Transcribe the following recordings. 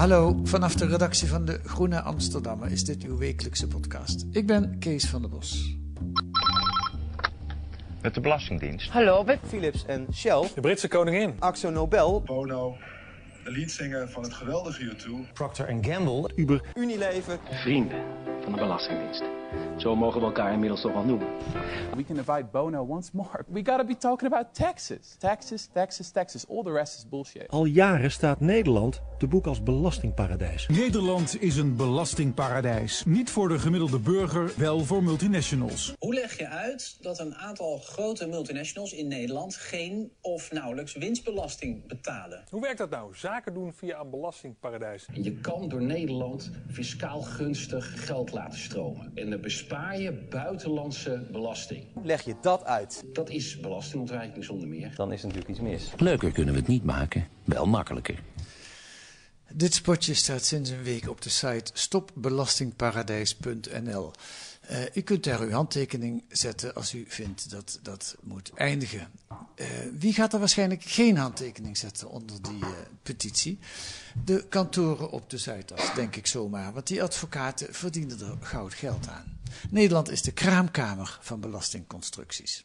Hallo, vanaf de redactie van de Groene Amsterdammer is dit uw wekelijkse podcast. Ik ben Kees van der Bos. Met de Belastingdienst. Hallo, met Philips en Shell, De Britse koningin. Axo Nobel, Bono, de leadzanger van het geweldige U2. Procter Gamble. Uber, Unilever. Vrienden van de Belastingdienst. Zo mogen we elkaar inmiddels toch wel noemen. We can invite Bono once more. We gotta be talking about taxes. Taxes, taxes, taxes. All the rest is bullshit. Al jaren staat Nederland te boek als belastingparadijs. Nederland is een belastingparadijs. Niet voor de gemiddelde burger, wel voor multinationals. Hoe leg je uit dat een aantal grote multinationals in Nederland geen of nauwelijks winstbelasting betalen? Hoe werkt dat nou? Zaken doen via een belastingparadijs. Je kan door Nederland fiscaal gunstig geld laten stromen. En dan bespaar je buitenlandse belasting. Leg je dat uit? Dat is belastingontwijking zonder meer. Dan is er natuurlijk iets mis. Leuker kunnen we het niet maken, wel makkelijker. Dit spotje staat sinds een week op de site stopbelastingparadijs.nl. Eh, u kunt daar uw handtekening zetten als u vindt dat dat moet eindigen. Eh, wie gaat er waarschijnlijk geen handtekening zetten onder die eh, petitie? De kantoren op de Zuidas, denk ik zomaar, want die advocaten verdienen er goud geld aan. Nederland is de kraamkamer van belastingconstructies.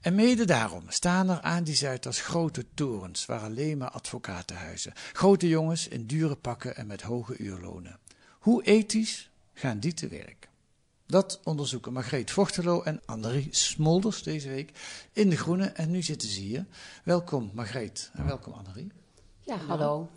En mede daarom staan er aan die Zuidas grote torens waar alleen maar advocaten huizen. Grote jongens in dure pakken en met hoge uurlonen. Hoe ethisch gaan die te werk? Dat onderzoeken Margreet Vochtelo en Annerie Smolders deze week in De Groene. En nu zitten ze hier. Welkom Margreet en welkom Annerie. Ja, hallo.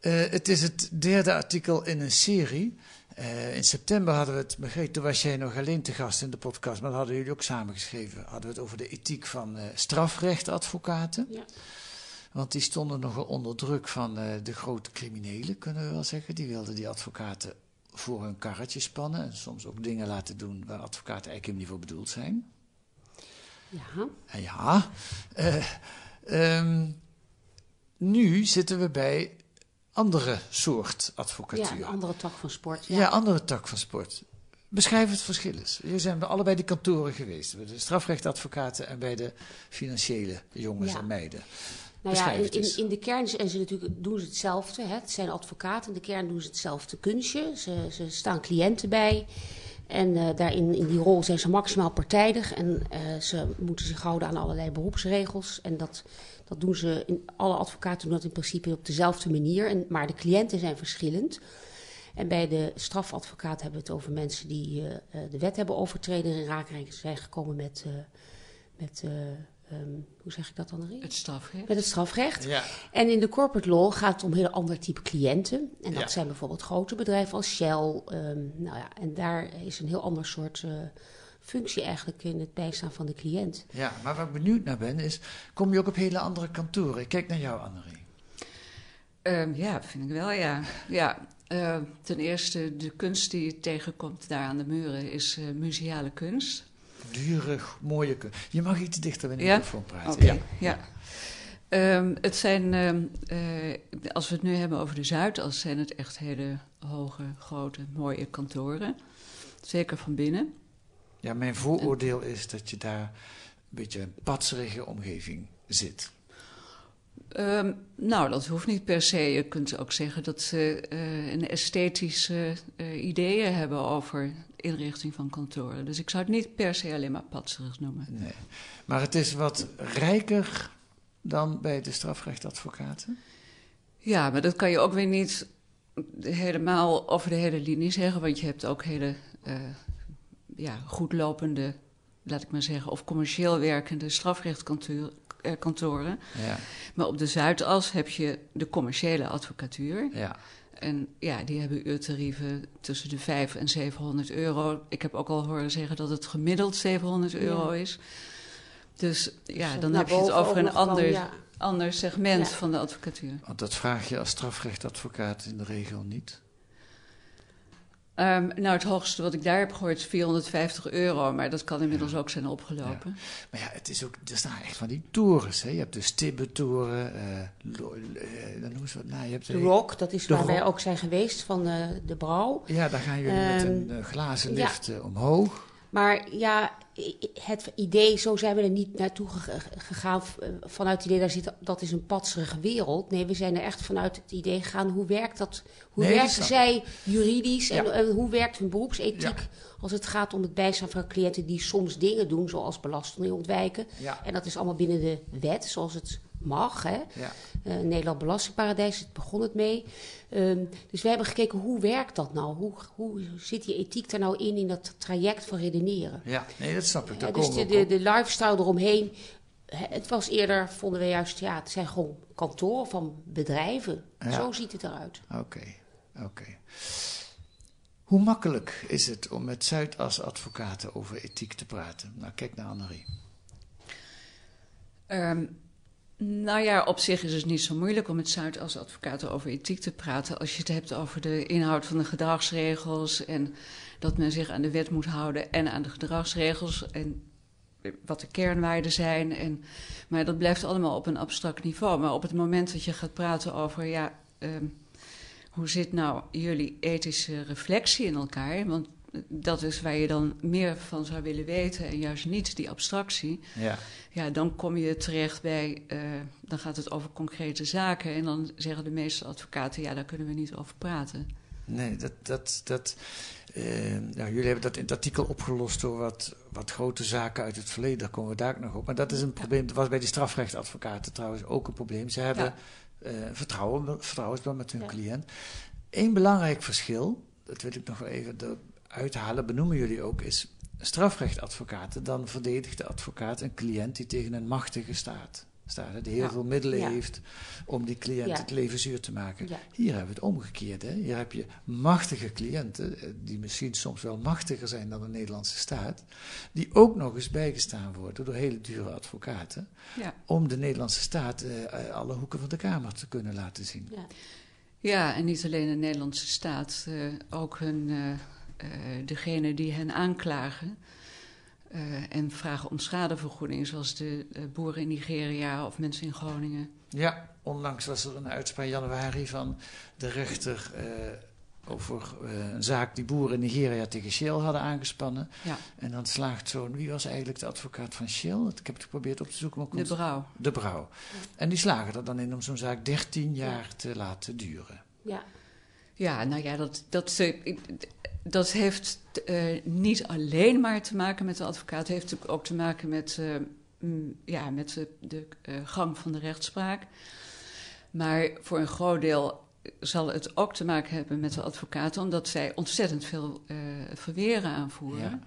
Uh, het is het derde artikel in een serie. Uh, in september hadden we het, Margreet, toen was jij nog alleen te gast in de podcast, maar dat hadden jullie ook samengeschreven. Hadden we het over de ethiek van uh, strafrechtadvocaten. Ja. Want die stonden nogal onder druk van uh, de grote criminelen, kunnen we wel zeggen. Die wilden die advocaten voor hun karretje spannen en soms ook dingen laten doen waar advocaten eigenlijk helemaal niet voor bedoeld zijn. Ja. En ja. Um, nu zitten we bij andere soort advocatuur. Ja, een andere tak van sport. Ja. ja, andere tak van sport. Beschrijf het verschil eens. Jullie zijn bij allebei de kantoren geweest. Bij de strafrechtadvocaten en bij de financiële jongens Ja. en meiden. Nou ja, in, in, de kern zijn ze natuurlijk, doen ze hetzelfde. Hè. Het zijn advocaten. In de kern doen ze hetzelfde kunstje. Ze, ze staan cliënten bij. En eh, daarin, in die rol zijn ze maximaal partijdig. En eh, ze moeten zich houden aan allerlei beroepsregels. En dat, dat doen ze, in, alle advocaten doen dat in principe op dezelfde manier. En, maar de cliënten zijn verschillend. En bij de strafadvocaat hebben we het over mensen die uh, de wet hebben overtreden. En in zijn gekomen met, met um, hoe zeg ik dat dan? Het strafrecht. Met het strafrecht. Ja. En in de corporate law gaat het om heel ander type cliënten. En dat Ja. zijn bijvoorbeeld grote bedrijven als Shell. Um, nou ja, en daar is een heel ander soort uh, functie eigenlijk in het bijstaan van de cliënt. Ja, maar waar ik benieuwd naar ben is, kom je ook op hele andere kantoren? Ik kijk naar jou, Annerie. Um, ja, vind ik wel, ja. ja uh, ten eerste, de kunst die je tegenkomt daar aan de muren is uh, museale kunst. Dure, mooie kunst. Je mag iets dichter bij de ja? microfoon praten. Okay, ja. ja. Um, het zijn, um, uh, als we het nu hebben over de Zuidas, zijn het echt hele hoge, grote, mooie kantoren. Zeker van binnen. Ja, mijn vooroordeel is dat je daar een beetje een patserige omgeving zit. Um, nou, dat hoeft niet per se. Je kunt ook zeggen dat ze uh, een esthetische uh, ideeën hebben over inrichting van kantoren. Dus ik zou het niet per se alleen maar patserig noemen. Nee. Maar het is wat rijker dan bij de strafrechtadvocaten? Ja, maar dat kan je ook weer niet helemaal over de hele linie zeggen, want je hebt ook hele uh, ja, goed lopende, laat ik maar zeggen, of commercieel werkende strafrechtkantoren. Ja. Maar op de Zuidas heb je de commerciële advocatuur. Ja. En ja, die hebben uurtarieven tussen de 5 en 700 euro. Ik heb ook al horen zeggen dat het gemiddeld 700 euro is. Dus ja, dan heb je het over een ander, ja. ander segment van de advocatuur. Want dat vraag je als strafrechtadvocaat in de regel niet. Um, nou, het hoogste wat ik daar heb gehoord is 450 euro, maar dat kan inmiddels ook zijn opgelopen. Ja. Maar ja, het is ook, er staan echt van die torens. Hè? Je hebt de Stibbe-toren, uh, dan noemen ze wat. Nou, je hebt de Rock, dat is waar rock. wij ook zijn geweest van uh, de Brouw. Ja, daar gaan jullie um, met een uh, glazen lift ja. omhoog. Maar ja, het idee, zo zijn we er niet naartoe gegaan vanuit het idee dat zit, dat is een patserige wereld. Nee, we zijn er echt vanuit het idee gegaan, hoe werkt dat? Hoe nee, werken zij juridisch en, hoe werkt hun beroepsethiek ja. als het gaat om het bijstaan van cliënten die soms dingen doen, zoals belasting ontwijken. Ja. En dat is allemaal binnen de wet, zoals het mag. Hè? Uh, Nederland Belastingparadijs, het begon het mee. Um, dus we hebben gekeken, hoe werkt dat nou? Hoe, hoe zit die ethiek er nou in, in dat traject van redeneren? Ja, nee, dat snap ik. Uh, dus de, de, de lifestyle eromheen, het was eerder, vonden we juist, ja, het zijn gewoon kantoren van bedrijven. Ja. Zo ziet het eruit. Oké, okay. oké. Okay. Hoe makkelijk is het om met Zuidas-advocaten over ethiek te praten? Nou, kijk naar Annerie. Um, nou ja, op zich is het niet zo moeilijk om met Zuidas-advocaten over ethiek te praten. Als je het hebt over de inhoud van de gedragsregels en dat men zich aan de wet moet houden en aan de gedragsregels en wat de kernwaarden zijn. En, maar dat blijft allemaal op een abstract niveau. Maar op het moment dat je gaat praten over, ja, um, hoe zit nou jullie ethische reflectie in elkaar? Want dat is waar je dan meer van zou willen weten en juist niet die abstractie. Ja, ja dan kom je terecht bij, uh, dan gaat het over concrete zaken en dan zeggen de meeste advocaten, ja, daar kunnen we niet over praten. Nee, dat, dat, dat, uh, nou, jullie hebben dat in het artikel opgelost door wat, wat grote zaken uit het verleden, daar komen we daar ook nog op. Maar dat is een probleem, dat was bij die strafrechtadvocaten trouwens ook een probleem. Ze hebben ja. uh, vertrouwen, vertrouwensband met hun ja. cliënt. Eén belangrijk verschil, dat wil ik nog wel even uithalen, benoemen jullie ook, is strafrechtadvocaten. Dan verdedigt de advocaat een cliënt die tegen een machtige staat staat. Die heel ja. veel middelen ja. heeft om die cliënt ja. het leven zuur te maken. Hier hebben we het omgekeerd. Hè? Hier heb je machtige cliënten, die misschien soms wel machtiger zijn dan de Nederlandse staat, die ook nog eens bijgestaan worden door hele dure advocaten, om de Nederlandse staat uh, alle hoeken van de Kamer te kunnen laten zien. Ja, en niet alleen de Nederlandse staat, uh, ook hun. Uh, degene die hen aanklagen uh, en vragen om schadevergoeding, zoals de uh, boeren in Nigeria of mensen in Groningen. Ja, onlangs was er een uitspraak in januari van de rechter over een zaak die boeren in Nigeria tegen Shell hadden aangespannen. Ja. En dan slaagt zo'n, wie was eigenlijk de advocaat van Shell? Ik heb het geprobeerd op te zoeken. Maar de Brouw. De Brouw. En die slagen er dan in om zo'n zaak 13 jaar ja. te laten duren. Ja. Ja, nou ja, dat, dat, dat heeft uh, niet alleen maar te maken met de advocaat. Het heeft natuurlijk ook te maken met, uh, ja, met de, de uh, gang van de rechtspraak. Maar voor een groot deel zal het ook te maken hebben met de advocaten, omdat zij ontzettend veel verweren aanvoeren. Ja.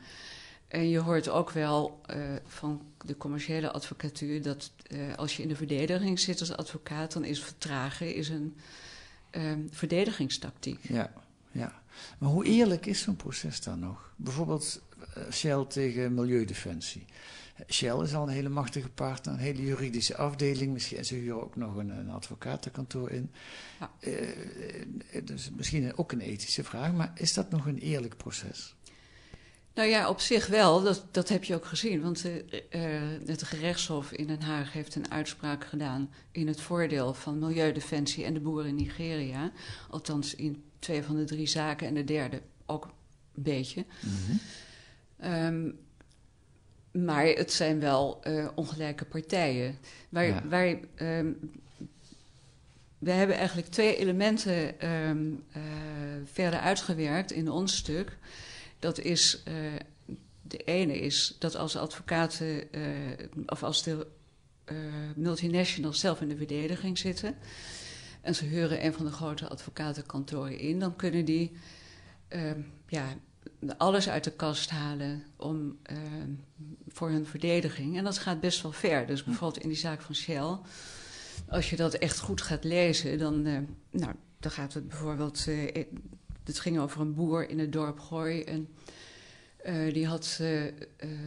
En je hoort ook wel van de commerciële advocatuur dat als je in de verdediging zit als advocaat, dan is vertragen is een verdedigingstactiek. Ja, ja. Maar hoe eerlijk is zo'n proces dan nog? Bijvoorbeeld uh, Shell tegen Milieudefensie. Shell is al een hele machtige partner, een hele juridische afdeling. Misschien, ze huren ook nog een, een advocatenkantoor in. Ja. Uh, dus misschien ook een ethische vraag, maar is dat nog een eerlijk proces? Nou ja, op zich wel. Dat, dat heb je ook gezien. Want uh, het gerechtshof in Den Haag heeft een uitspraak gedaan in het voordeel van Milieudefensie en de boeren in Nigeria. Althans in twee van de drie zaken en de derde ook een beetje. Mm-hmm. Um, maar het zijn wel uh, ongelijke partijen. Waar, ja. waar, um, we hebben eigenlijk twee elementen um, uh, verder uitgewerkt in ons stuk. Dat is, uh, de ene is dat als advocaten, of als de multinationals zelf in de verdediging zitten en ze huren een van de grote advocatenkantoren in, dan kunnen die uh, ja, alles uit de kast halen om, uh, voor hun verdediging. En dat gaat best wel ver. Dus bijvoorbeeld in die zaak van Shell, als je dat echt goed gaat lezen, dan, uh, nou, dan gaat het bijvoorbeeld. Uh, het ging over een boer in het dorp Gooi. En die had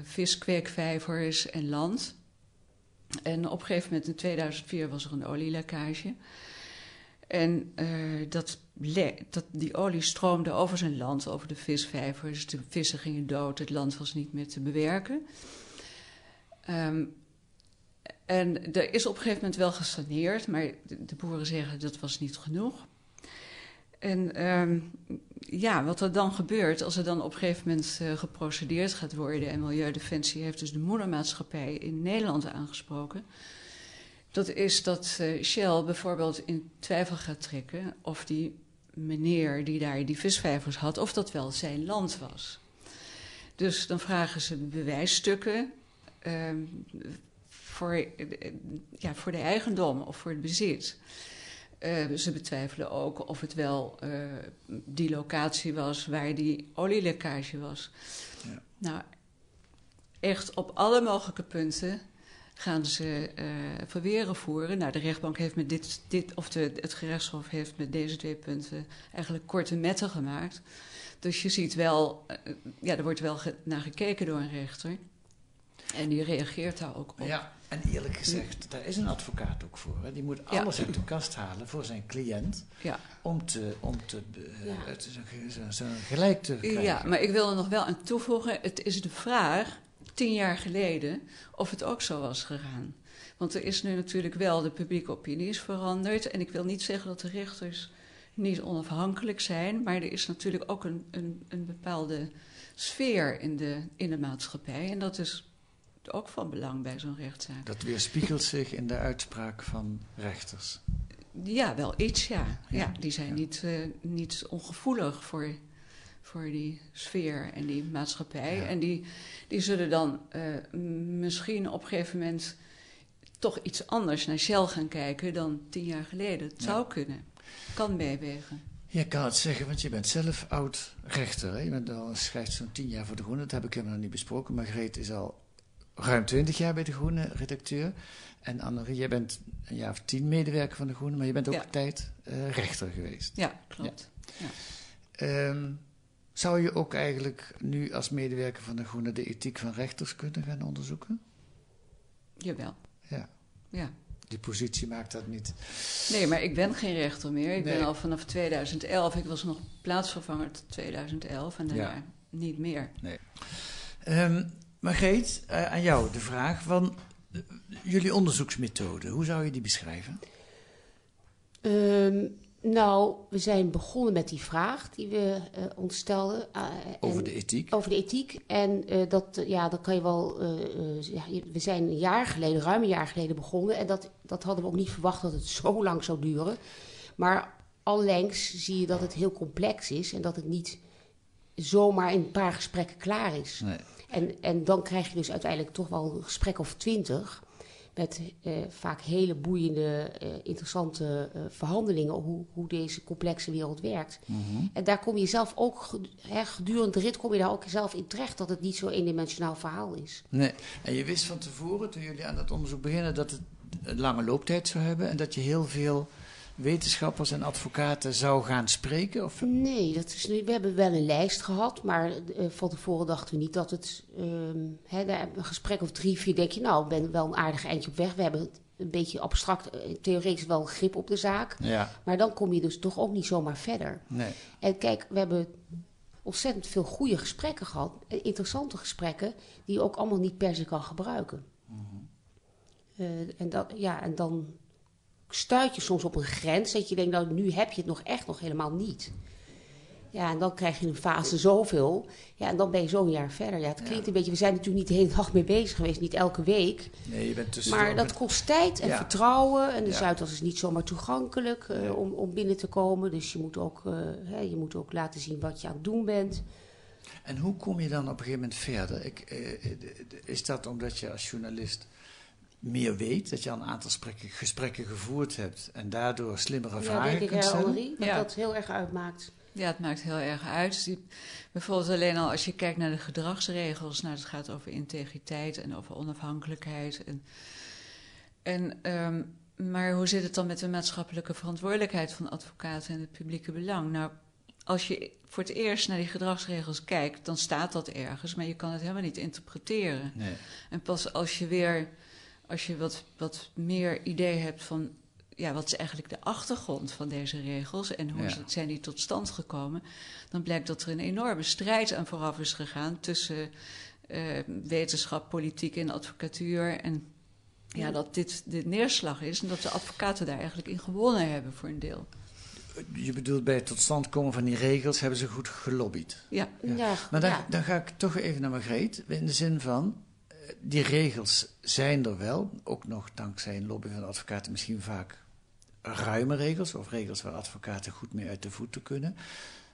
viskweekvijvers en land. En op een gegeven moment in 2004 was er een olielekkage. En uh, dat, dat, die olie stroomde over zijn land, over de visvijvers. De vissen gingen dood, het land was niet meer te bewerken. Um, en er is op een gegeven moment wel gesaneerd, maar de, boeren zeggen dat was niet genoeg. En um, ja, wat er dan gebeurt, als er dan op een gegeven moment uh, geprocedeerd gaat worden... en Milieudefensie heeft dus de moedermaatschappij in Nederland aangesproken... dat is dat uh, Shell bijvoorbeeld in twijfel gaat trekken... of die meneer die daar die visvijvers had, of dat wel zijn land was. Dus dan vragen ze bewijsstukken uh, voor, ja, voor de eigendom of voor het bezit... Uh, ze betwijfelen ook of het wel die locatie was waar die olielekkage was. Ja. Nou, echt op alle mogelijke punten gaan ze uh, verweren voeren. Nou, de rechtbank heeft met dit, dit of de, het gerechtshof heeft met deze twee punten eigenlijk korte metten gemaakt. Dus je ziet wel, ja, er wordt wel ge naar gekeken door een rechter. En die reageert daar ook op. Ja. En eerlijk gezegd, daar is een advocaat ook voor. Hè. Die moet ja. alles uit de kast halen voor zijn cliënt. Ja. Om, te, om te, ja. zo, zo gelijk te krijgen. Ja, maar ik wil er nog wel aan toevoegen. Het is de vraag, tien jaar geleden, of het ook zo was gegaan. Want er is nu natuurlijk wel, de publieke opinie is veranderd. En ik wil niet zeggen dat de rechters niet onafhankelijk zijn. Maar er is natuurlijk ook een, een, een bepaalde sfeer in de, in de maatschappij. En dat is ook van belang bij zo'n rechtszaak. Dat weerspiegelt zich in de uitspraak van rechters. Ja, wel iets, ja. ja, die zijn ja. Niet, uh, niet ongevoelig voor, voor die sfeer en die maatschappij. Ja. En die, die zullen dan uh, misschien op een gegeven moment toch iets anders naar Shell gaan kijken dan tien jaar geleden. Het zou kunnen. Kan meewegen. Je kan het zeggen, want je bent zelf oud rechter. Hè? Je bent al, schrijft zo'n tien jaar voor de Groene. Dat heb ik helemaal nog niet besproken. Margreet is al ruim twintig jaar bij de Groene redacteur. En Annerie, jij bent een jaar of tien medewerker van de Groene, maar je bent ook ja. een tijd uh, rechter geweest. Ja, klopt. Ja. Ja. Um, zou je ook eigenlijk nu als medewerker van de Groene de ethiek van rechters kunnen gaan onderzoeken? Jawel. Ja. Ja. Die positie maakt dat niet. Nee, maar ik ben geen rechter meer. Ik nee. ben al vanaf 2011. Ik was nog plaatsvervanger tot 2011 en daarna ja. niet meer. Nee. Um, Margreet, uh, aan jou de vraag van uh, jullie onderzoeksmethode. Hoe zou je die beschrijven? Um, nou, we zijn begonnen met die vraag die we uh, ons stelden. over de ethiek? Over de ethiek. En dat, ja, dat kan je wel... ja, we zijn een jaar geleden, ruim een jaar geleden begonnen. En dat, dat hadden we ook niet verwacht dat het zo lang zou duren. Maar allengs zie je dat het heel complex is. En dat het niet zomaar in een paar gesprekken klaar is. Nee. En, en dan krijg je dus uiteindelijk toch wel een gesprek of twintig. Met uh, vaak hele boeiende, uh, interessante uh, verhandelingen hoe, hoe deze complexe wereld werkt. Mhm. En daar kom je zelf ook, hè, gedurende de rit kom je daar ook zelf in terecht dat het niet zo'n eendimensionaal verhaal is. Nee, en je wist van tevoren, toen jullie aan dat onderzoek beginnen, dat het een lange looptijd zou hebben en dat je heel veel wetenschappers en advocaten zou gaan spreken? Of? Nee, dat is we hebben wel een lijst gehad, maar uh, van tevoren dachten we niet dat het... Um, hè, een gesprek of drie, vier denk je, nou, ik ben wel een aardig eindje op weg. We hebben een beetje abstract, uh, theoretisch wel grip op de zaak. Ja. Maar dan kom je dus toch ook niet zomaar verder. Nee. En kijk, we hebben ontzettend veel goede gesprekken gehad. Interessante gesprekken, die je ook allemaal niet per se kan gebruiken. Uh, en, dat, ja, en dan stuit je soms op een grens dat je denkt, nou nu heb je het nog echt nog helemaal niet. Ja, en dan krijg je een fase zoveel. Ja, en dan ben je zo'n jaar verder. Ja, het klinkt ja. een beetje, we zijn natuurlijk niet de hele dag mee bezig geweest, niet elke week. Nee, je bent maar dat met... kost tijd en ja. vertrouwen. En de Ja. Zuidas is niet zomaar toegankelijk uh, Nee. om, om binnen te komen. Dus je moet, ook, uh, hè, je moet ook laten zien wat je aan het doen bent. En hoe kom je dan op een gegeven moment verder? Ik, eh, is dat omdat je als journalist meer weet, dat je al een aantal gesprekken, gesprekken gevoerd hebt en daardoor slimmere Ja, vragen denk ik, kunt hè, stellen. Dat Ja. dat heel erg uitmaakt. Ja, het maakt heel erg uit. Die- bijvoorbeeld alleen al als je kijkt naar de gedragsregels. Nou, het gaat over integriteit en over onafhankelijkheid. En, en, ehm, maar hoe zit het dan met de maatschappelijke verantwoordelijkheid van advocaten en het publieke belang? Nou, als je voor het eerst naar die gedragsregels kijkt, dan staat dat ergens, maar je kan het helemaal niet interpreteren. Nee. En pas als je weer, als je wat, wat meer idee hebt van, ja, wat is eigenlijk de achtergrond van deze regels en hoe Ja. zijn die tot stand gekomen, dan blijkt dat er een enorme strijd aan vooraf is gegaan tussen eh, wetenschap, politiek en advocatuur. En ja, dat dit de neerslag is en dat de advocaten daar eigenlijk in gewonnen hebben voor een deel. Je bedoelt bij het tot stand komen van die regels hebben ze goed gelobbyd. Ja. Ja, Maar dan, ja. dan ga ik toch even naar Margreet. In de zin van, die regels zijn er wel. Ook nog dankzij een lobby van advocaten misschien vaak ruime regels. Of regels waar advocaten goed mee uit de voeten kunnen.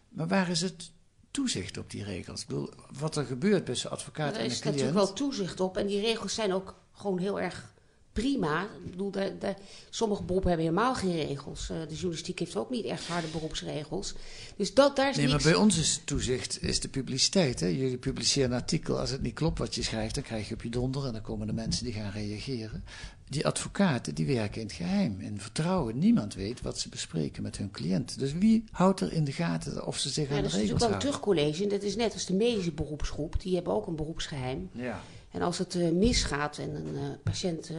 Maar waar is het toezicht op die regels? Ik bedoel, wat er gebeurt tussen advocaat Er en de is cliënt... natuurlijk wel toezicht op. En die regels zijn ook gewoon heel erg prima. Ik bedoel, daar- sommige beroepen hebben helemaal geen regels. Eh, de journalistiek heeft ook niet echt harde beroepsregels. Dus dat, daar is Nee, maar bij ons is toezicht is de publiciteit. Hè? Jullie publiceren een artikel. Als het niet klopt wat je schrijft, dan krijg je op je donder. En dan komen de mensen die gaan reageren. Die advocaten die werken in het geheim, in vertrouwen. Niemand weet wat ze bespreken met hun cliënt. Dus wie houdt er in de gaten of ze zich Ja, aan dat de is regels natuurlijk wel een houden? terugcollege. En dat is net als de medische beroepsgroep. Die hebben ook een beroepsgeheim. Ja. En als het eh, misgaat en een eh, patiënt... eh,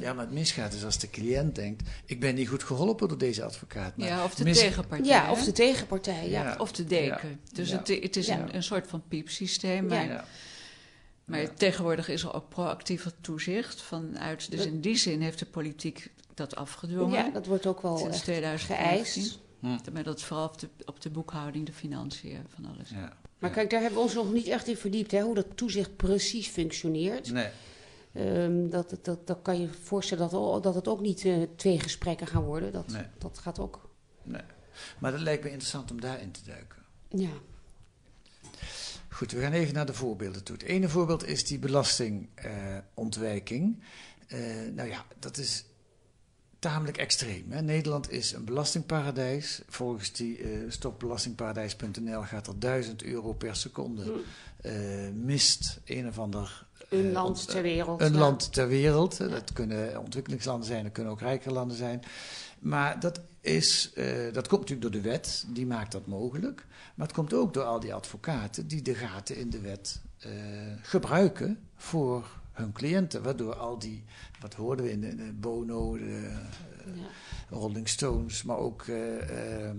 ja, maar het misgaat dus als de cliënt denkt... ik ben niet goed geholpen door deze advocaat. Maar Ja, of de mis- tegenpartij. ja, hè? of de tegenpartij. Ja. Ja. Of de deken. Ja. Dus Ja. het, het is Ja. een, een soort van piepsysteem. Maar, Ja. maar Ja. tegenwoordig is er ook proactiever toezicht vanuit. Dus Dat- in die zin heeft de politiek dat afgedwongen. Ja, dat wordt ook wel sinds echt 2015. geëist. Hm. Maar dat is vooral op de, op de boekhouding, de financiën, van alles. Ja. Maar kijk, daar hebben we ons nog niet echt in verdiept. Hè, hoe dat toezicht precies functioneert. Nee. Ehm, dat, dat, dat, dat kan je voorstellen dat, dat het ook niet eh, twee gesprekken gaan worden. Dat, Nee. dat gaat ook. nee. Maar dat lijkt me interessant om daarin te duiken. Ja. Goed, we gaan even naar de voorbeelden toe. Het ene voorbeeld is die belastingontwijking. Eh, nou ja, dat is tamelijk extreem. Hè? Nederland is een belastingparadijs. Volgens die eh stopbelastingparadijs.nl gaat er 1000 euro per seconde. eh, mist een of ander. eh, Een land ter wereld, Een ja. land ter wereld. Dat kunnen ontwikkelingslanden zijn, dat kunnen ook rijke landen zijn. Maar dat, is, dat komt natuurlijk door de wet, die maakt dat mogelijk. Maar het komt ook door al die advocaten die de gaten in de wet gebruiken voor hun cliënten. Waardoor al die, wat hoorden we in de, de Bono, de eh, Rolling Stones, maar ook eh, eh,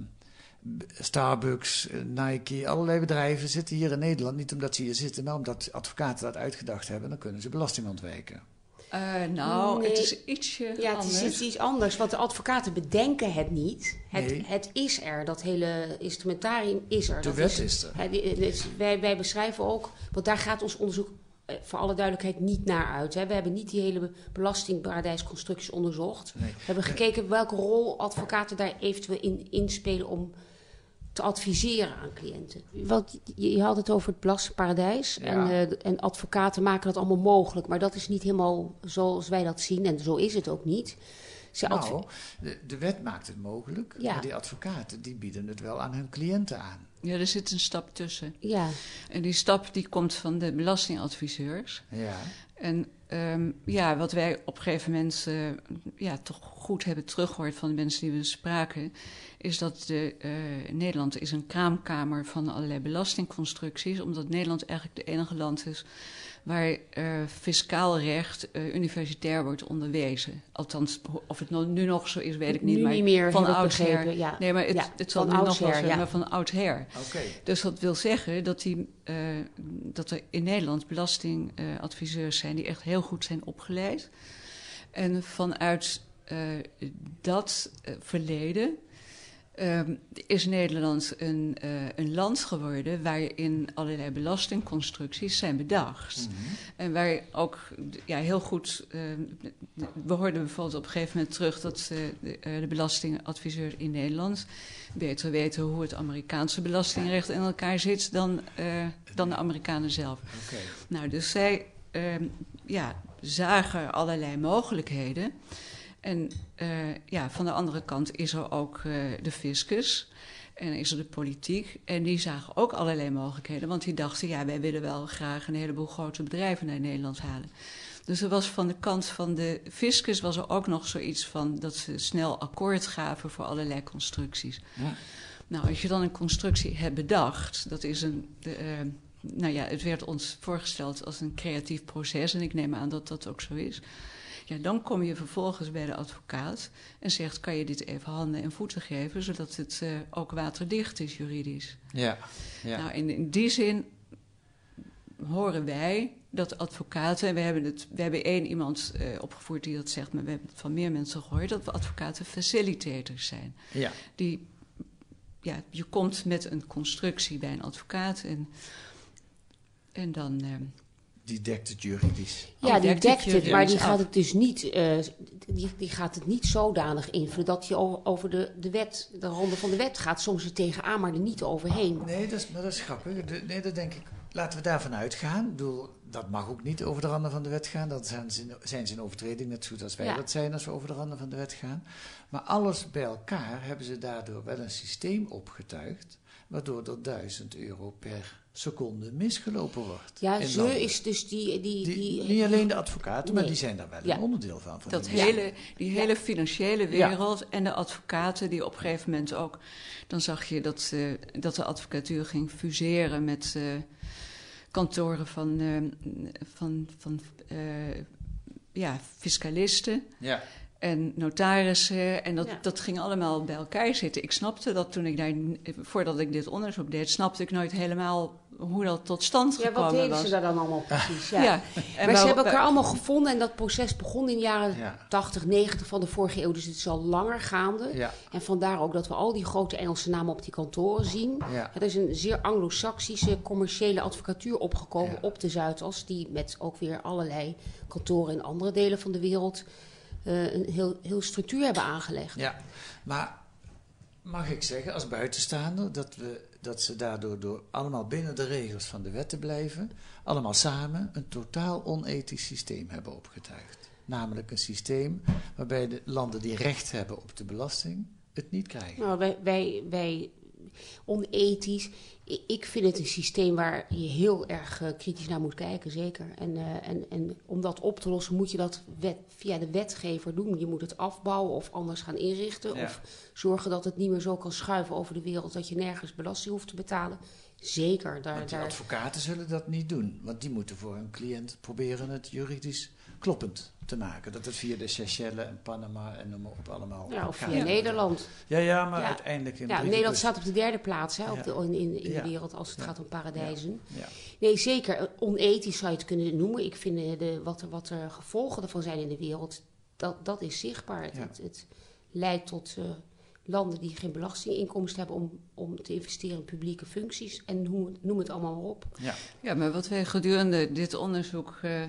Starbucks, Nike, allerlei bedrijven zitten hier in Nederland. Niet omdat ze hier zitten, maar omdat advocaten dat uitgedacht hebben. Dan kunnen ze belasting ontwijken. Eh, nou, Nee. het is ietsje Ja, het is iets, anders. Want de advocaten bedenken het niet. Het, Nee. het is er. Dat hele instrumentarium is er. De dat wet is er. het wij, wij beschrijven ook... Want daar gaat ons onderzoek voor alle duidelijkheid niet naar uit. Hè. We hebben niet die hele belastingparadijsconstructies onderzocht. Nee. We hebben gekeken welke rol advocaten daar eventueel in inspelen... om te adviseren aan cliënten. Want je, je had het over het belastingparadijs. Ja. En, eh, en advocaten maken dat allemaal mogelijk. Maar dat is niet helemaal zoals wij dat zien. En zo is het ook niet. Nou, de, de wet maakt het mogelijk, Ja. maar die advocaten die bieden het wel aan hun cliënten aan. Ja, er zit een stap tussen. Ja. En die stap die komt van de belastingadviseurs. Ja. En ehm, ja, wat wij op een gegeven moment eh, ja, toch goed hebben teruggehoord van de mensen die we spraken, is dat de, eh, Nederland is een kraamkamer van allerlei belastingconstructies, omdat Nederland eigenlijk de enige land is waar eh, fiscaal recht eh, universitair wordt onderwezen. Althans, of het nu nog zo is, weet ik niet. Nu maar niet meer, van oudsher. ja. Nee, maar het, Ja, het zal nu nog wel zijn, ja. maar van oudsher. Oké. Dus dat wil zeggen dat, die, eh, dat er in Nederland belastingadviseurs zijn die echt heel goed zijn opgeleid. En vanuit eh, dat verleden ehm, is Nederland een, eh, een land geworden waarin allerlei belastingconstructies zijn bedacht. En waar ook ja, heel goed. eh, we hoorden bijvoorbeeld op een gegeven moment terug dat eh, de, eh, de belastingadviseurs in Nederland beter weten hoe het Amerikaanse belastingrecht in elkaar zit dan, dan de Amerikanen zelf. Nou, dus zij, ehm, ja, zagen allerlei mogelijkheden. En uh, ja, van de andere kant is er ook uh, de fiscus en is er de politiek. En die zagen ook allerlei mogelijkheden, want die dachten, ja, wij willen wel graag een heleboel grote bedrijven naar Nederland halen. Dus er was van de kant van de fiscus was er ook nog zoiets van dat ze snel akkoord gaven voor allerlei constructies. Ja. Nou, als je dan een constructie hebt bedacht, dat is een. De, uh, nou ja, het werd ons voorgesteld als een creatief proces en ik neem aan dat dat ook zo is. Ja, dan kom je vervolgens bij de advocaat en zegt: kan je dit even handen en voeten geven, zodat het uh, ook waterdicht is juridisch? Ja. ja. Nou, in, in die zin horen wij dat advocaten, en we hebben, het, we hebben één iemand uh, opgevoerd die dat zegt, maar we hebben het van meer mensen gehoord, dat we advocaten facilitators zijn. Ja. Die, ja, je komt met een constructie bij een advocaat en, en dan. Uh, die dekt het juridisch. Ja, die dekt het, maar die gaat het dus niet, uh, die, die gaat het niet zodanig invullen dat je over de, de wet, de ronde van de wet gaat. Soms er tegenaan, maar er niet overheen. Nee, dat is, maar dat is grappig. De, nee, dat denk ik. Laten we daarvan uitgaan. Ik bedoel, dat mag ook niet over de randen van de wet gaan. Dat zijn ze, zijn ze in overtreding, net zo goed als wij ja. dat zijn als we over de randen van de wet gaan. Maar alles bij elkaar hebben ze daardoor wel een systeem opgetuigd, waardoor er 1000 euro per seconde misgelopen wordt. Ja, ze is dus die, die, die, die, Niet alleen de advocaten, nee. maar die zijn daar wel ja. een onderdeel van. van dat die hele, die hele financiële wereld en de advocaten die op een gegeven moment ook... Dan zag je dat, uh, dat de advocatuur ging fuseren met... Uh, kantoren van, uh, van, van uh, ja, fiscalisten ja. en notarissen. En dat, ja. dat ging allemaal bij elkaar zitten. Ik snapte dat toen ik daar, voordat ik dit onderzoek deed, snapte ik nooit helemaal hoe dat tot stand gekomen was. Ja, wat deden was. ze daar dan allemaal precies? Ja. ja. maar wel, ze hebben elkaar allemaal gevonden en dat proces begon in de jaren ja. 80, 90 van de vorige eeuw. Dus het is al langer gaande. Ja. En vandaar ook dat we al die grote Engelse namen op die kantoren zien. Ja. Er is een zeer anglo-saxische commerciële advocatuur opgekomen op de Zuidas. Die met ook weer allerlei kantoren in andere delen van de wereld uh, een heel, heel structuur hebben aangelegd. Ja, maar mag ik zeggen als buitenstaander dat we dat ze daardoor door allemaal binnen de regels van de wet te blijven, allemaal samen een totaal onethisch systeem hebben opgetuigd. Namelijk een systeem waarbij de landen die recht hebben op de belasting het niet krijgen. Nou, wij, wij, wij onethisch. Ik vind het een systeem waar je heel erg uh, kritisch naar moet kijken, zeker. En, uh, en, en om dat op te lossen moet je dat wet, via de wetgever doen. Je moet het afbouwen of anders gaan inrichten. Ja. Of zorgen dat het niet meer zo kan schuiven over de wereld dat je nergens belasting hoeft te betalen. Zeker. Daar, die daar... advocaten zullen dat niet doen. Want die moeten voor hun cliënt proberen het juridisch kloppend te maken. Dat het via de Seychelles en Panama en noem maar op allemaal... Ja, of via Nederland. Ja, ja, maar ja. uiteindelijk... In ja, Nederland staat op de derde plaats hè, op de, in, in, in de wereld als het gaat om paradijzen. Nee, zeker. Onethisch zou je het kunnen noemen. Ik vind de, wat, er, wat er gevolgen ervan zijn in de wereld, dat, dat is zichtbaar. Het, het, het leidt tot... Uh, landen die geen belastinginkomsten hebben om, om te investeren in publieke functies. En noem, noem het allemaal maar op. Ja, ja maar wat wij gedurende dit onderzoek uh,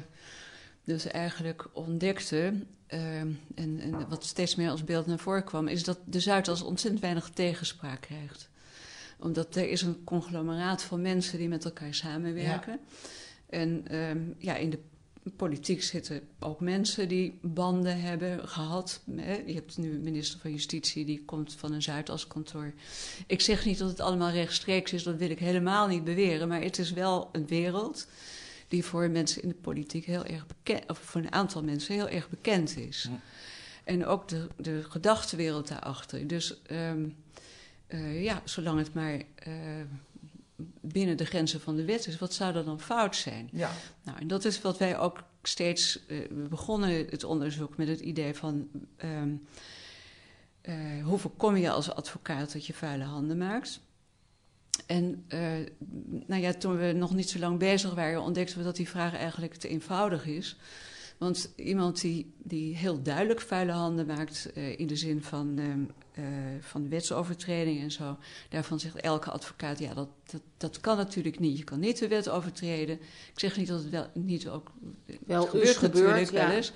dus eigenlijk ontdekten... Uh, en, en, wat steeds meer als beeld naar voren kwam... is dat de Zuidas ontzettend weinig tegenspraak krijgt. Omdat er is een conglomeraat van mensen die met elkaar samenwerken. Ja. En um, ja, in de politiek zitten ook mensen die banden hebben gehad. Je hebt nu minister van Justitie, die komt van een Zuidaskantoor. Ik zeg niet dat het allemaal rechtstreeks is, dat wil ik helemaal niet beweren. Maar het is wel een wereld die voor mensen in de politiek heel erg bekend... of voor een aantal mensen heel erg bekend is. Ja. En ook de, de gedachtenwereld daarachter. Dus um, uh, ja, zolang het maar... Uh, binnen de grenzen van de wet is, wat zou er dan fout zijn? Ja. Nou, en dat is wat wij ook steeds. Uh, we begonnen het onderzoek met het idee van. Um, uh, hoe voorkom je als advocaat dat je vuile handen maakt? En uh, nou ja, toen we nog niet zo lang bezig waren, ontdekten we dat die vraag eigenlijk te eenvoudig is. Want iemand die, die heel duidelijk vuile handen maakt, in de zin van, uh, van wetsovertreding en zo, daarvan zegt elke advocaat, ja, dat, dat, dat kan natuurlijk niet. Je kan niet de wet overtreden. Ik zeg niet dat het wel niet ook. Wel het gebeurt natuurlijk ja. wel eens.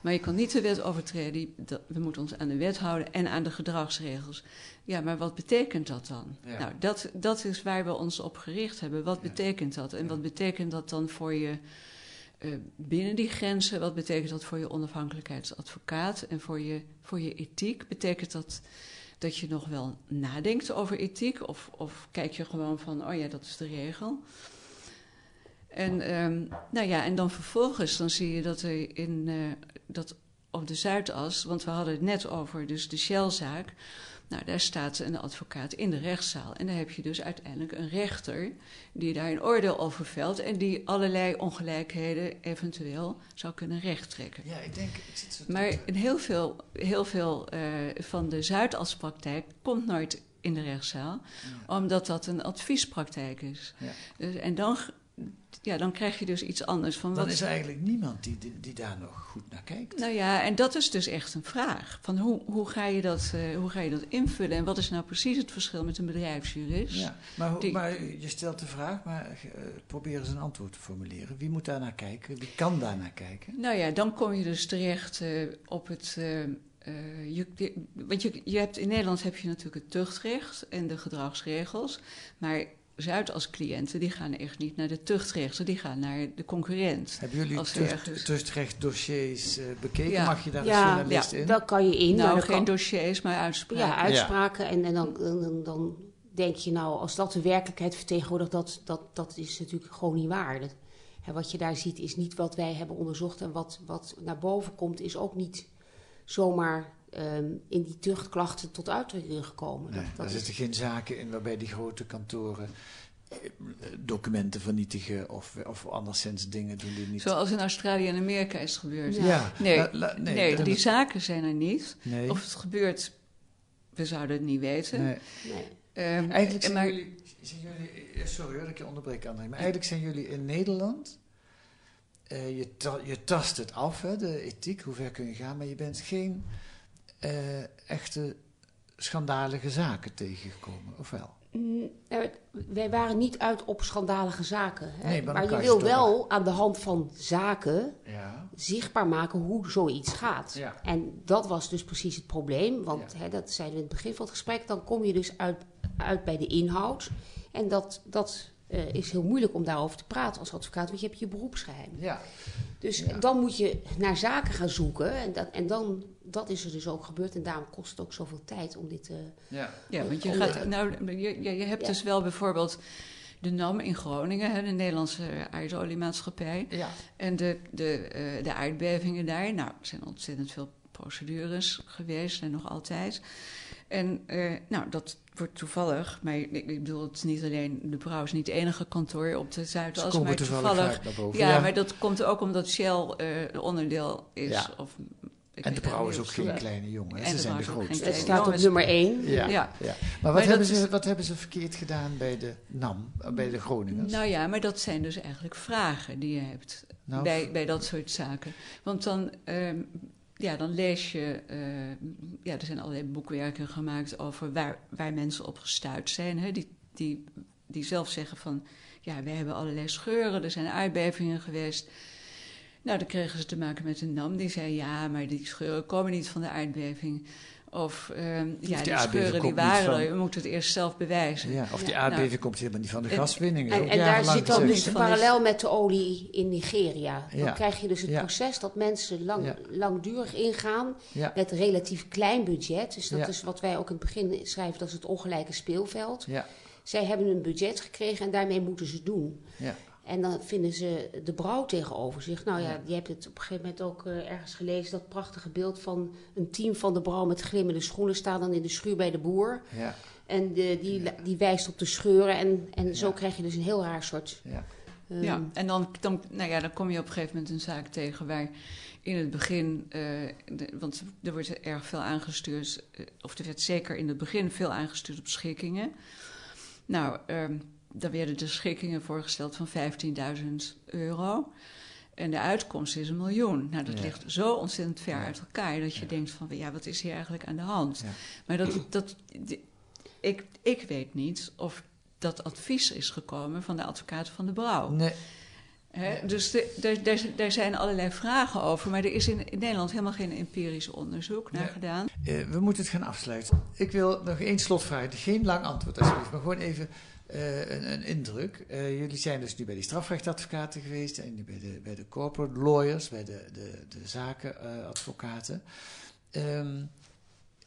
Maar je kan niet de wet overtreden. We moeten ons aan de wet houden en aan de gedragsregels. Ja, maar wat betekent dat dan? Ja. Nou, dat, dat is waar we ons op gericht hebben. Wat ja. betekent dat? En wat betekent dat dan voor je eh, binnen die grenzen, wat betekent dat voor je onafhankelijkheid als advocaat en voor je, voor je ethiek? Betekent dat dat je nog wel nadenkt over ethiek? Of, of kijk je gewoon van, oh ja, dat is de regel? En, ehm, nou ja, en dan vervolgens dan zie je dat er in eh, dat op de Zuidas, want we hadden het net over dus de Shell-zaak. Nou, daar staat een advocaat in de rechtszaal. En dan heb je dus uiteindelijk een rechter die daar een oordeel over velt en die allerlei ongelijkheden eventueel zou kunnen rechttrekken. Ja, ik denk. Ik zit zo te- Maar in heel veel, heel veel eh, van de Zuidaspraktijk komt nooit in de rechtszaal, omdat dat een adviespraktijk is. Ja. Dus, en dan, ja, dan krijg je dus iets anders van Dan wat is er eigenlijk niemand die, die, die daar nog goed naar kijkt. nou ja, en dat is dus echt een vraag. Van hoe, hoe, ga je dat, eh, hoe ga je dat invullen? En wat is nou precies het verschil met een bedrijfsjurist? Ja, maar, hoe- Die- maar je stelt de vraag, maar eh, probeer eens een antwoord te formuleren. Wie moet daar naar kijken? Wie kan daar naar kijken? Nou ja, dan kom je dus terecht eh, op het. je, je- want je, je hebt, in Nederland heb je natuurlijk het tuchtrecht en de gedragsregels. Maar Zuid als cliënten, die gaan echt niet naar de tuchtrechten, die gaan naar de concurrent. Hebben jullie tucht- ergens- tuchtrechtdossiers eh, bekeken? Ja. Mag je daar Ja, journalist ja, in? daar kan je in. Nou, geen kan- dossiers, maar uitspraken. Ja, uitspraken. En, en dan, dan, dan denk je nou, als dat de werkelijkheid vertegenwoordigt, dat, dat, dat is natuurlijk gewoon niet waar. Dat, hè, wat je daar ziet is niet wat wij hebben onderzocht. En wat, wat naar boven komt, is ook niet zomaar ehm, in die tuchtklachten tot uitdrukking gekomen. Nee, dat, dat daar is- zitten geen zaken in waarbij die grote kantoren eh, documenten vernietigen of, of anderszins dingen doen die niet... Zoals in Australië en Amerika is gebeurd. Ja. Ja. Nee, La- la- nee, die zaken zijn er niet. Nee. Of het gebeurt, we zouden het niet weten. Nee. Ehm, Eigenlijk zijn maar- jullie, zijn jullie... Sorry hoor dat ik je onderbreek, André. Maar eigenlijk zijn jullie in Nederland... eh, je, ta- je tast het af, hè, de ethiek, hoe ver kun je gaan... maar je bent geen eh, echte schandalige zaken tegengekomen, of wel? Mm, er- wij waren niet uit op schandalige zaken. Hè? Nee, maar je wil wel aan de hand van zaken Ja. zichtbaar maken hoe zoiets gaat. Ja. En dat was dus precies het probleem. Want hè, dat zeiden we in het begin van het gesprek. Dan kom je dus uit, uit bij de inhoud. En dat, dat eh, is heel moeilijk om daarover te praten als advocaat. Want je hebt je beroepsgeheim. Ja. Dus dan moet je naar zaken gaan zoeken. En, dat, en dan, dat is er dus ook gebeurd. En daarom kost het ook zoveel tijd om dit te... Ja, Ja, want je, gaat, nou, je, je, je hebt Ja. dus wel bijvoorbeeld de NAM in Groningen, hè, de Nederlandse aardoliemaatschappij. Ja. En de, de, eh, de aardbevingen daar. Nou, er zijn ontzettend veel procedures geweest en nog altijd. En eh, nou, dat wordt toevallig, maar ik, ik bedoel, het is niet alleen, de Brouw is niet het enige kantoor op de Zuidas, maar toevallig toevallig, ja, ja. maar dat komt ook omdat Shell eh, een onderdeel is. Ja. Of, En de Brouw is ook geen kleine jongen. En Ze de zijn de grootste. Het staat op nummer één. Ja. Ja. ja. Maar wat, hebben is- ze, wat hebben ze verkeerd gedaan bij de NAM, eh, bij de Groningers? Nou ja, maar dat zijn dus eigenlijk vragen die je hebt Nou, bij, bij dat soort zaken. Want dan, ehm, ja, dan lees je, eh, ja, er zijn allerlei boekwerken gemaakt over waar, waar mensen op gestuurd zijn. Hè? Die, die, die zelf zeggen van, ja, wij hebben allerlei scheuren, er zijn aardbevingen geweest. Nou, dan kregen ze te maken met een NAM. Die zei, ja, maar die scheuren komen niet van de aardbeving. Of, ehm, ja, die, scheuren die waren van- er, we moeten het eerst zelf bewijzen. ja, of die aardbeving Nou, komt helemaal niet van de gaswinning. En, en daar zit dan dus parallel met de olie in Nigeria. Dan Ja. krijg je dus het Ja. proces dat mensen lang, Ja. langdurig ingaan Ja. met relatief klein budget. Dus dat Ja. is wat wij ook in het begin schrijven, dat is het ongelijke speelveld. Ja, Zij hebben een budget gekregen en daarmee moeten ze doen. ja. En dan vinden ze de brouw tegenover zich. Nou ja, je hebt het op een gegeven moment ook eh, ergens gelezen... dat prachtige beeld van een team van de brouw met glimmende schoenen... staan dan in de schuur bij de boer. ja. En de, die, die wijst op de scheuren. En, en zo krijg je dus een heel raar soort... Ja. ehm, Ja, en dan, dan, nou ja, dan kom je op een gegeven moment een zaak tegen waar in het begin, eh, de- want er wordt erg veel aangestuurd, eh, of er werd zeker in het begin veel aangestuurd op schikkingen. Nou, ehm dan werden de schikkingen voorgesteld van 15.000 euro. En de uitkomst is een miljoen. Nou, dat Ja. ligt zo ontzettend ver uit elkaar dat je denkt van, ja, wat is hier eigenlijk aan de hand? Maar dat, dat, ik, ik weet niet of dat advies is gekomen van de advocaat van de Brouw. Nee. Dus daar zijn allerlei vragen over, maar er is in, in Nederland helemaal geen empirisch onderzoek naar gedaan. Eh, we moeten het gaan afsluiten. Ik wil nog één slotvraag. Geen lang antwoord alsjeblieft, maar gewoon even eh, een, een indruk. Eh, jullie zijn dus nu bij die strafrechtadvocaten geweest en bij de, bij de corporate lawyers, bij de, de, de zakenadvocaten. Ehm,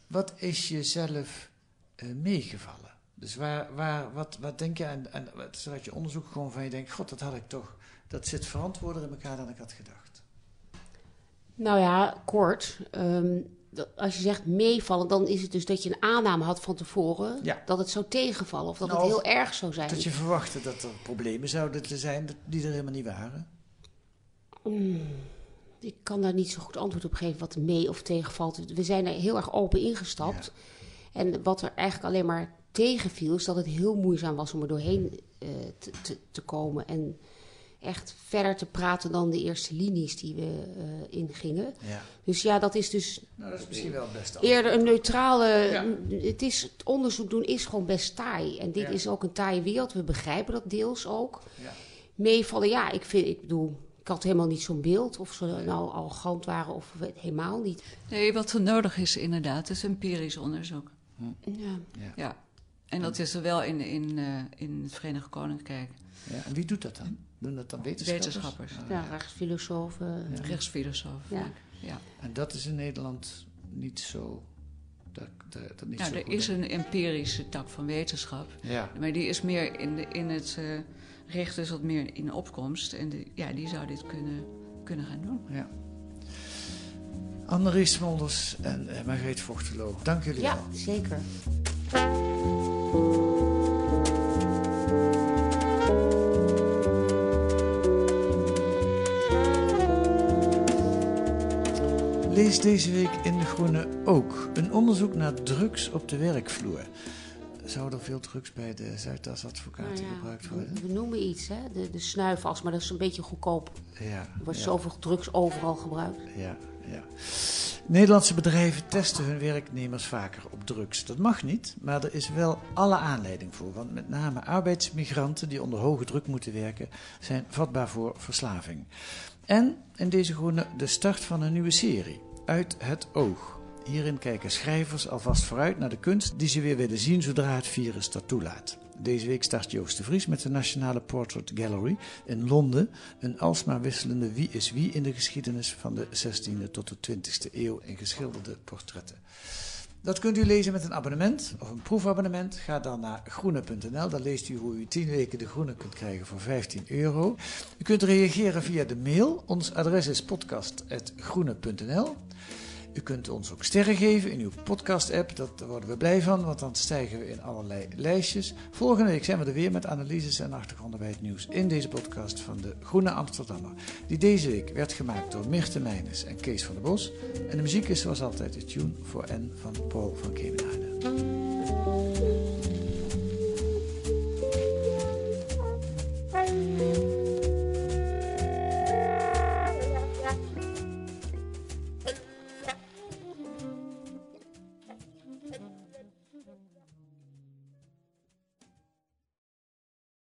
wat is jezelf eh, meegevallen? Dus waar, waar, wat, wat denk je aan, aan uit je onderzoek gewoon van je denkt, god, dat had ik toch, dat zit verantwoorder in elkaar dan ik had gedacht. Nou ja, kort. ehm, als je zegt meevallen, dan is het dus dat je een aanname had van tevoren Ja. dat het zou tegenvallen of dat Nou, het of heel erg zou zijn. Dat je verwachtte dat er problemen zouden zijn die er helemaal niet waren. Mm, ik kan daar niet zo goed antwoord op geven wat mee of tegenvalt. We zijn er heel erg open ingestapt. En wat er eigenlijk alleen maar tegenviel, is dat het heel moeizaam was om er doorheen eh, te, te, te komen. En echt verder te praten dan de eerste linies die we eh, ingingen. Ja. Dus ja, dat is dus Nou, dat is misschien wel het beste eerder een neutrale. Ja. Het, is, het onderzoek doen is gewoon best taai. En dit Ja. is ook een taaie wereld. We begrijpen dat deels ook. Ja. Meevallen, ja, ik, vind, ik bedoel, ik had helemaal niet zo'n beeld of ze nou arrogant waren of helemaal niet. Nee, wat er nodig is inderdaad, is empirisch onderzoek. Ja. Ja. Ja. En dat is er wel in, in, eh, in het Verenigd Koninkrijk. Ja, en wie doet dat dan? Doen dat dan wetenschappers? Wetenschappers. Ah, Ja, rechtsfilosofen. Rechtsfilosoof. Ja. ja. En dat is in Nederland niet zo. Dat, dat, dat niet Nou, zo er goed, is een empirische tak van wetenschap. Ja. Maar die is meer in, de, in het eh, recht is wat meer in opkomst. En die, ja, die zou dit kunnen, kunnen gaan doen. Ja. Annelies Smolders en uh, Margreet Vochtelo, dank jullie Ja, wel. zeker. Lees deze week in De Groene ook een onderzoek naar drugs op de werkvloer. Zouden er veel drugs bij de Zuidas-advocaten Nou ja, gebruikt worden? we, we noemen iets, hè? De, de snuifas, maar dat is een beetje goedkoop. Ja, Er wordt ja. zoveel drugs overal gebruikt. Ja, ja. Nederlandse bedrijven testen hun werknemers vaker op drugs. Dat mag niet, maar er is wel alle aanleiding voor. Want met name arbeidsmigranten die onder hoge druk moeten werken, zijn vatbaar voor verslaving. En in deze groene de start van een nieuwe serie, Uit het Oog. Hierin kijken schrijvers alvast vooruit naar de kunst die ze weer willen zien zodra het virus dat toelaat. Deze week start Joost de Vries met de Nationale Portrait Gallery in Londen. Een alsmaar wisselende wie is wie in de geschiedenis van de 16e tot de 20e eeuw in geschilderde portretten. Dat kunt u lezen met een abonnement of een proefabonnement. Ga dan naar groene.nl. Daar leest u hoe u 10 weken de groene kunt krijgen voor 15 euro. U kunt reageren via de mail. Ons adres is podcast.groene.nl. U kunt ons ook sterren geven in uw podcast-app. Daar worden we blij van, want dan stijgen we in allerlei lijstjes. Volgende week zijn we er weer met analyses en achtergronden bij het nieuws in deze podcast van de Groene Amsterdammer. Die deze week werd gemaakt door Mirte Meijnes en Kees van der Bos. En de muziek is zoals altijd de tune voor N van Paul van Kemenade.